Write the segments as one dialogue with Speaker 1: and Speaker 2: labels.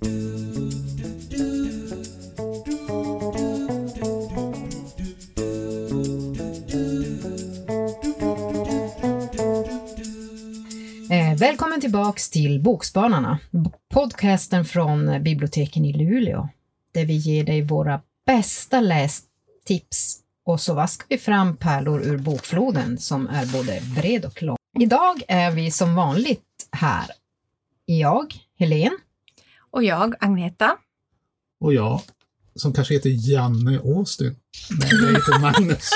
Speaker 1: Eh, välkommen tillbaks till Bokspanarna, podcasten från biblioteken i Luleå, där vi ger dig våra bästa lästips och så vaskar vi fram pärlor ur bokfloden som är både bred och lång. Idag är vi som vanligt här. Jag, Helen.
Speaker 2: Och jag, Agneta.
Speaker 3: Och jag, som kanske heter Janne Austin. Men jag heter Magnus.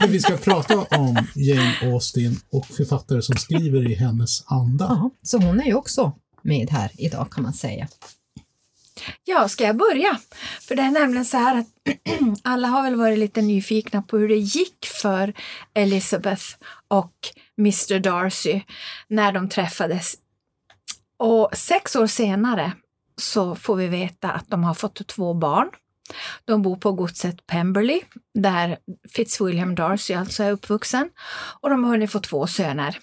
Speaker 3: Men vi ska prata om Jane Austen och författare som skriver i hennes anda.
Speaker 1: Aha, så hon är ju också med här idag kan man säga.
Speaker 2: Ja, ska jag börja? För det är nämligen så här att alla har väl varit lite nyfikna på hur det gick för Elizabeth och Mr Darcy när de träffades. Och sex år senare så får vi veta att de har fått två barn. De bor på godset Pemberley, där Fitzwilliam Darcy alltså är uppvuxen, och de har hunnit få två söner.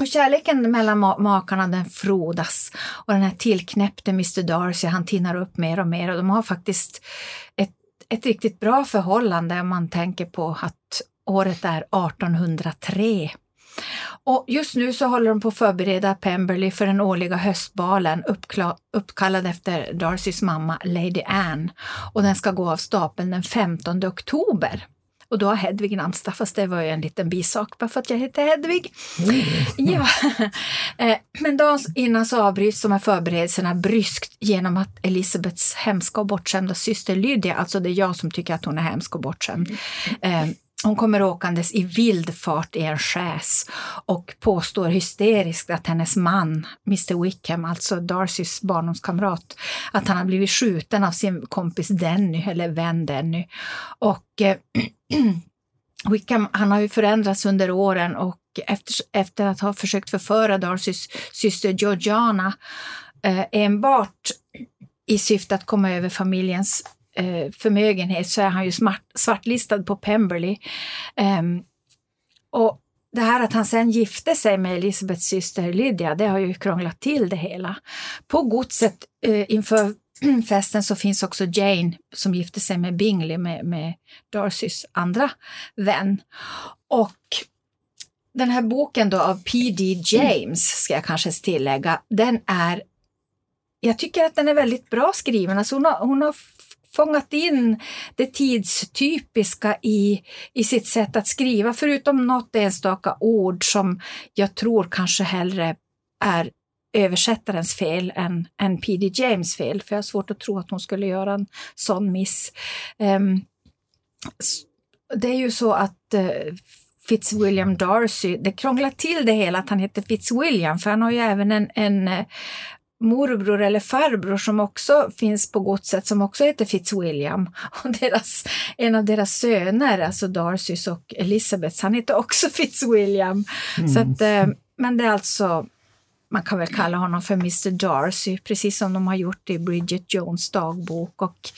Speaker 2: Och kärleken mellan makarna den frodas och den här tillknäppte Mr Darcy han tinnar upp mer och mer och de har faktiskt ett, ett riktigt bra förhållande om man tänker på att året är 1803. Och just nu så håller de på att förbereda Pemberley för den årliga höstbalen uppkallad efter Darcys mamma Lady Anne och den ska gå av stapeln den 15 oktober. Och då har Hedvig namnsdag, fast det var ju en liten bisak bara för att jag heter Hedvig. Mm. Ja. Eh, men dagen innan så avbryts de här förberedelserna bryskt genom att Elisabeths hemska och bortskämda syster Lydia, alltså det är jag som tycker att hon är hemsk och bortskämd, mm hon kommer åkandes i vild fart i en chäs och påstår hysteriskt att hennes man, Mr Wickham, alltså Darcys barndomskamrat, att han har blivit skjuten av sin kompis Denny, eller vän Denny. Och eh, Wickham, han har ju förändrats under åren och efter, efter att ha försökt förföra Darcys syster Georgiana eh, enbart i syfte att komma över familjens eh, förmögenhet så är han ju smart, svartlistad på Pemberley. Um, och det här att han sen gifte sig med Elisabeths syster Lydia, det har ju krånglat till det hela. På godset eh, inför festen så finns också Jane som gifte sig med Bingley, med, med Darcys andra vän. Och den här boken då av P.D. James, ska jag kanske tillägga, den är jag tycker att den är väldigt bra skriven. Alltså hon, har, hon har fångat in det tidstypiska i, i sitt sätt att skriva, förutom något enstaka ord som jag tror kanske hellre är översättarens fel än, än P.D. James fel, för jag har svårt att tro att hon skulle göra en sån miss. Um, det är ju så att uh, Fitzwilliam Darcy, det krånglar till det hela att han heter Fitzwilliam, för han har ju även en, en eh, morbror eller farbror som också finns på godset som också heter Fitzwilliam. Och deras, en av deras söner, alltså Darcys och Elizabeths, han heter också Fitzwilliam. Mm. Så att, eh, men det är alltså, man kan väl kalla honom för Mr Darcy, precis som de har gjort i Bridget Jones dagbok och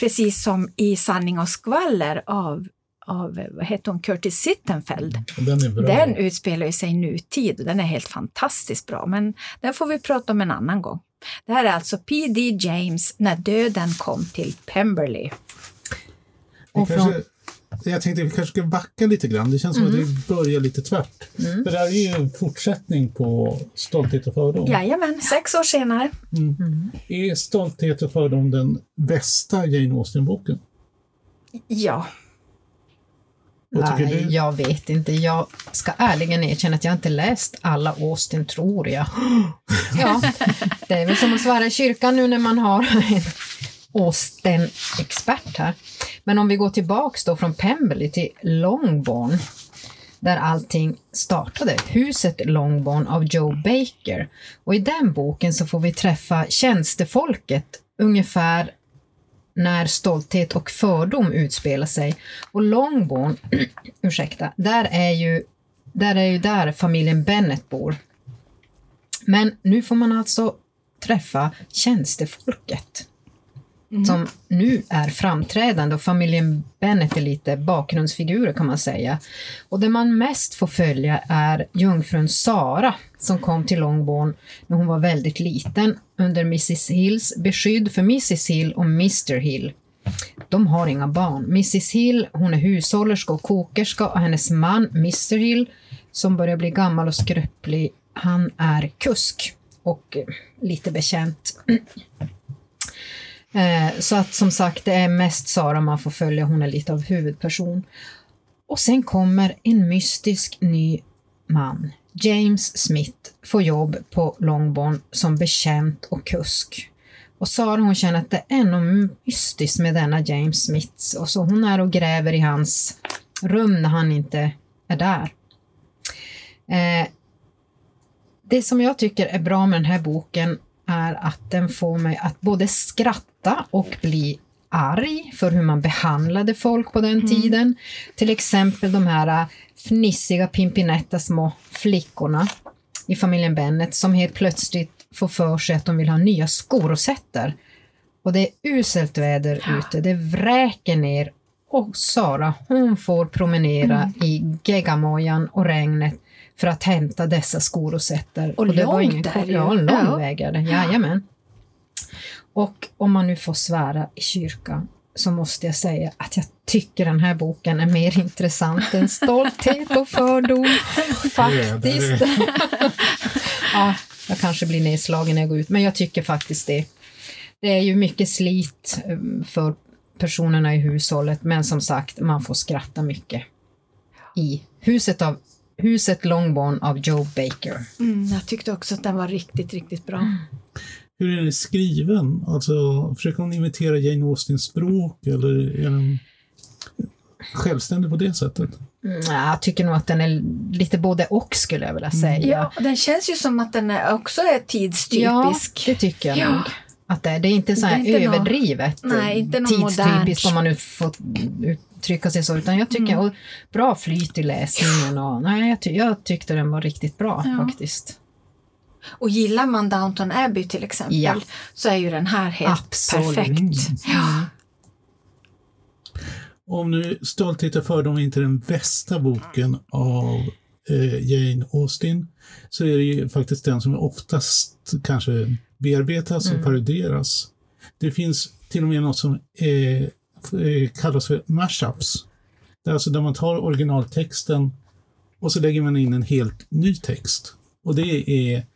Speaker 2: precis som i Sanning och skvaller av av vad heter hon, Curtis Sittenfeld.
Speaker 3: Den,
Speaker 2: den utspelar sig i nutid och den är helt fantastiskt bra, men den får vi prata om en annan gång. Det här är alltså P.D. James, När döden kom till Pemberley.
Speaker 3: Och från... Jag tänkte att vi kanske ska backa lite grann. Det känns som mm. att vi börjar lite tvärt. Mm. För det här är ju en fortsättning på Stolthet och fördom.
Speaker 2: Jajamän, sex år senare.
Speaker 3: Mm. Mm. Är Stolthet och fördom den bästa Jane Austen-boken?
Speaker 2: Ja,
Speaker 1: Nej, jag vet inte. Jag ska ärligen erkänna att jag inte läst alla Austin, tror jag. Ja, det är väl som att svara i kyrkan nu när man har en Austin-expert här. Men om vi går tillbaks då från Pemberley till Longbourn, där allting startade, Huset Longbourn av Joe Baker. Och i den boken så får vi träffa tjänstefolket ungefär när stolthet och fördom utspelar sig. Och Longbourn, ursäkta, där är, ju, där är ju där familjen Bennet bor. Men nu får man alltså träffa tjänstefolket. Mm. som nu är framträdande och familjen Bennet är lite bakgrundsfigurer kan man säga. Och det man mest får följa är jungfrun Sara som kom till Longbourn när hon var väldigt liten under Mrs Hills beskydd för Mrs Hill och Mr Hill. De har inga barn. Mrs Hill hon är hushållerska och kokerska och hennes man Mr Hill som börjar bli gammal och skröplig, han är kusk och lite bekänt. Eh, Så att som sagt, det är mest Sara man får följa, hon är lite av huvudperson. Och sen kommer en mystisk ny man. James Smith får jobb på Longbourn som bekänt och kusk. Och Sara hon känner att det är något mystiskt med denna James Smith och så hon är och gräver i hans rum när han inte är där. Eh, det som jag tycker är bra med den här boken är att den får mig att både skratta och bli arg för hur man behandlade folk på den tiden. Till exempel de här fnissiga pimpinetta små flickorna i familjen Bennet som helt plötsligt får för sig att de vill ha nya skorosetter. Och det är uselt väder ute, det vräker ner. Och Sara hon får promenera i geggamojan och regnet för att hämta dessa skorosetter.
Speaker 2: Och
Speaker 1: det var
Speaker 2: långt
Speaker 1: ingen
Speaker 2: är
Speaker 1: ko-
Speaker 2: det ju.
Speaker 1: Ja, lång
Speaker 2: Ja.
Speaker 1: väg är det. Jajamän. Och om man nu får svära i kyrkan så måste jag säga att jag tycker den här boken är mer intressant än Stolthet och fördom. Faktiskt. ja, jag kanske blir nedslagen när jag går ut, men jag tycker faktiskt det. Det är ju mycket slit eh, för personerna i hushållet, men som sagt, man får skratta mycket. I huset, av, huset Longbourn av Joe Baker.
Speaker 2: Mm, jag tyckte också att den var riktigt, riktigt bra.
Speaker 3: Hur är den skriven? Alltså, försöker hon imitera Jane Austens språk eller är den självständig på det sättet?
Speaker 1: Mm, jag tycker nog att den är lite både och skulle jag vilja säga.
Speaker 2: Ja, den känns ju som att den är också är
Speaker 1: Ja,
Speaker 2: tidstypisk.
Speaker 1: det tycker jag
Speaker 2: Ja.
Speaker 1: nog. Att det, det är inte så här
Speaker 2: Det är inte
Speaker 1: överdrivet
Speaker 2: Nej, inte
Speaker 1: tidstypiskt om man nu får uttrycka sig så, utan jag tycker
Speaker 2: Mm.
Speaker 1: och bra flyt i läsningen och nej, jag, ty, jag tyckte den var riktigt bra
Speaker 2: Ja.
Speaker 1: faktiskt.
Speaker 2: Och gillar man Downton Abbey till exempel
Speaker 1: Ja.
Speaker 2: så är ju den här helt
Speaker 1: Absolut.
Speaker 2: perfekt. Ja.
Speaker 3: Om nu Stolthet och fördom är inte den bästa boken av eh, Jane Austen så är det ju faktiskt den som oftast kanske bearbetas och parodieras. Det finns till och med något som eh, eh, kallas för mashups. Det är alltså där man tar originaltexten och så lägger man in en helt ny text. Och det är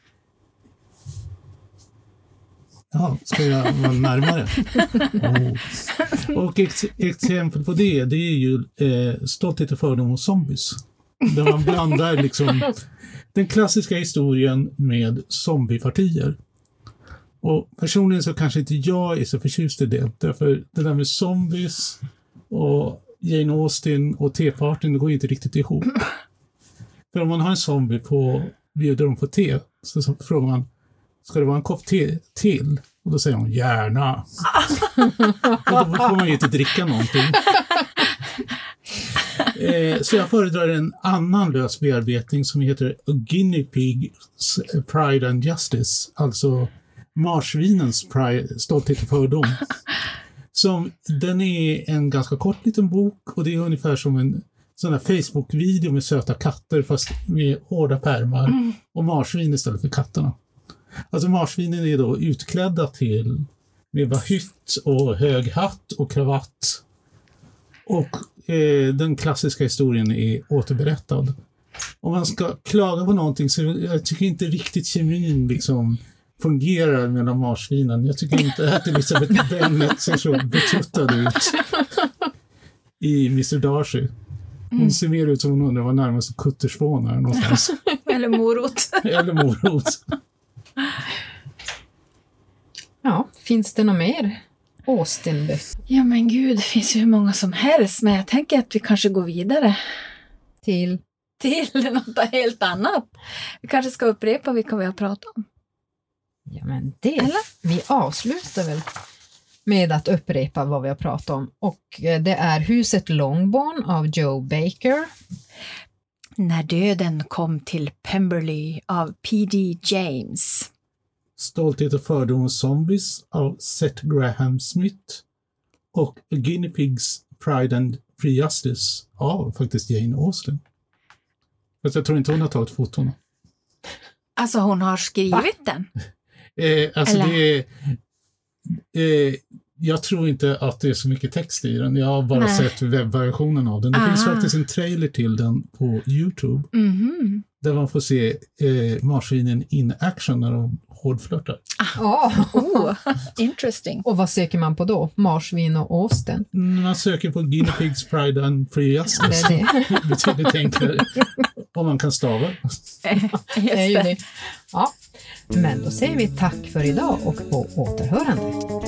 Speaker 3: Ja, ska jag vara närmare? Oh. Och ex exempel på det, det är ju eh, Stolthet och fördom och zombies. Där man blandar liksom den klassiska historien med zombiepartier. Och personligen så kanske inte jag är så förtjust i det, därför det där med zombies och Jane Austen och tepartyn, det går ju inte riktigt ihop. För om man har en zombie på, bjuder dem på te, så, så frågar man, ska det vara en kopp te till? Och då säger hon, gärna. och då får man ju inte dricka någonting. Eh, så jag föredrar en annan lös bearbetning som heter A Guinea Pig's Pride and Justice, alltså marsvinens pride, stolthet och fördom. Som, den är en ganska kort liten bok och det är ungefär som en sån här Facebook-video med söta katter fast med hårda pärmar och marsvin istället för katterna. Alltså marsvinen är då utklädda till med bahytt och hög hatt och kravatt. Och eh, den klassiska historien är återberättad. Om man ska klaga på någonting så jag tycker inte riktigt kemin liksom fungerar mellan marsvinen. Jag tycker inte att Elisabeth Bennet ser så betuttad ut i Mr Darcy. Hon ser mer ut som hon undrar var närmaste kuttersvån är någonstans.
Speaker 2: Eller morot.
Speaker 3: Eller morot.
Speaker 1: Ja, finns det något mer Austen-böcker
Speaker 2: Ja men gud, det finns ju hur många som helst. Men jag tänker att vi kanske går vidare
Speaker 1: till?
Speaker 2: till något helt annat. Vi kanske ska upprepa vilka vi har pratat om.
Speaker 1: Ja, men det.
Speaker 2: Eller?
Speaker 1: Vi avslutar väl med att upprepa vad vi har pratat om. Och eh, det är Huset Longbourn av Joe Baker.
Speaker 2: När döden kom till Pemberley av P.D. James.
Speaker 3: Stolthet och fördom och zombies av Seth Graham Smith och Guinea Pigs Pride and Free Justice av faktiskt Jane Austen. Fast jag tror inte hon har tagit fotona.
Speaker 2: Alltså hon har skrivit den.
Speaker 3: Eh, alltså
Speaker 2: Eller?
Speaker 3: det är, eh, jag tror inte att det är så mycket text i den. Jag har bara
Speaker 2: Nej.
Speaker 3: sett webbversionen av den. Det finns
Speaker 2: Ah.
Speaker 3: faktiskt en trailer till den på Youtube
Speaker 2: Mhm.
Speaker 3: där man får se eh, marsvinen in action när de hårdflörtar.
Speaker 1: Ja.
Speaker 2: Oh, interesting.
Speaker 1: Och vad söker man på då? Marsvin och Austen?
Speaker 3: Man söker på Guinea Pigs Pride and Free
Speaker 1: Det är det.
Speaker 3: Betydligt enklare. Om man kan stava.
Speaker 2: Just
Speaker 1: det. Ja. Men då säger vi tack för idag och på återhörande.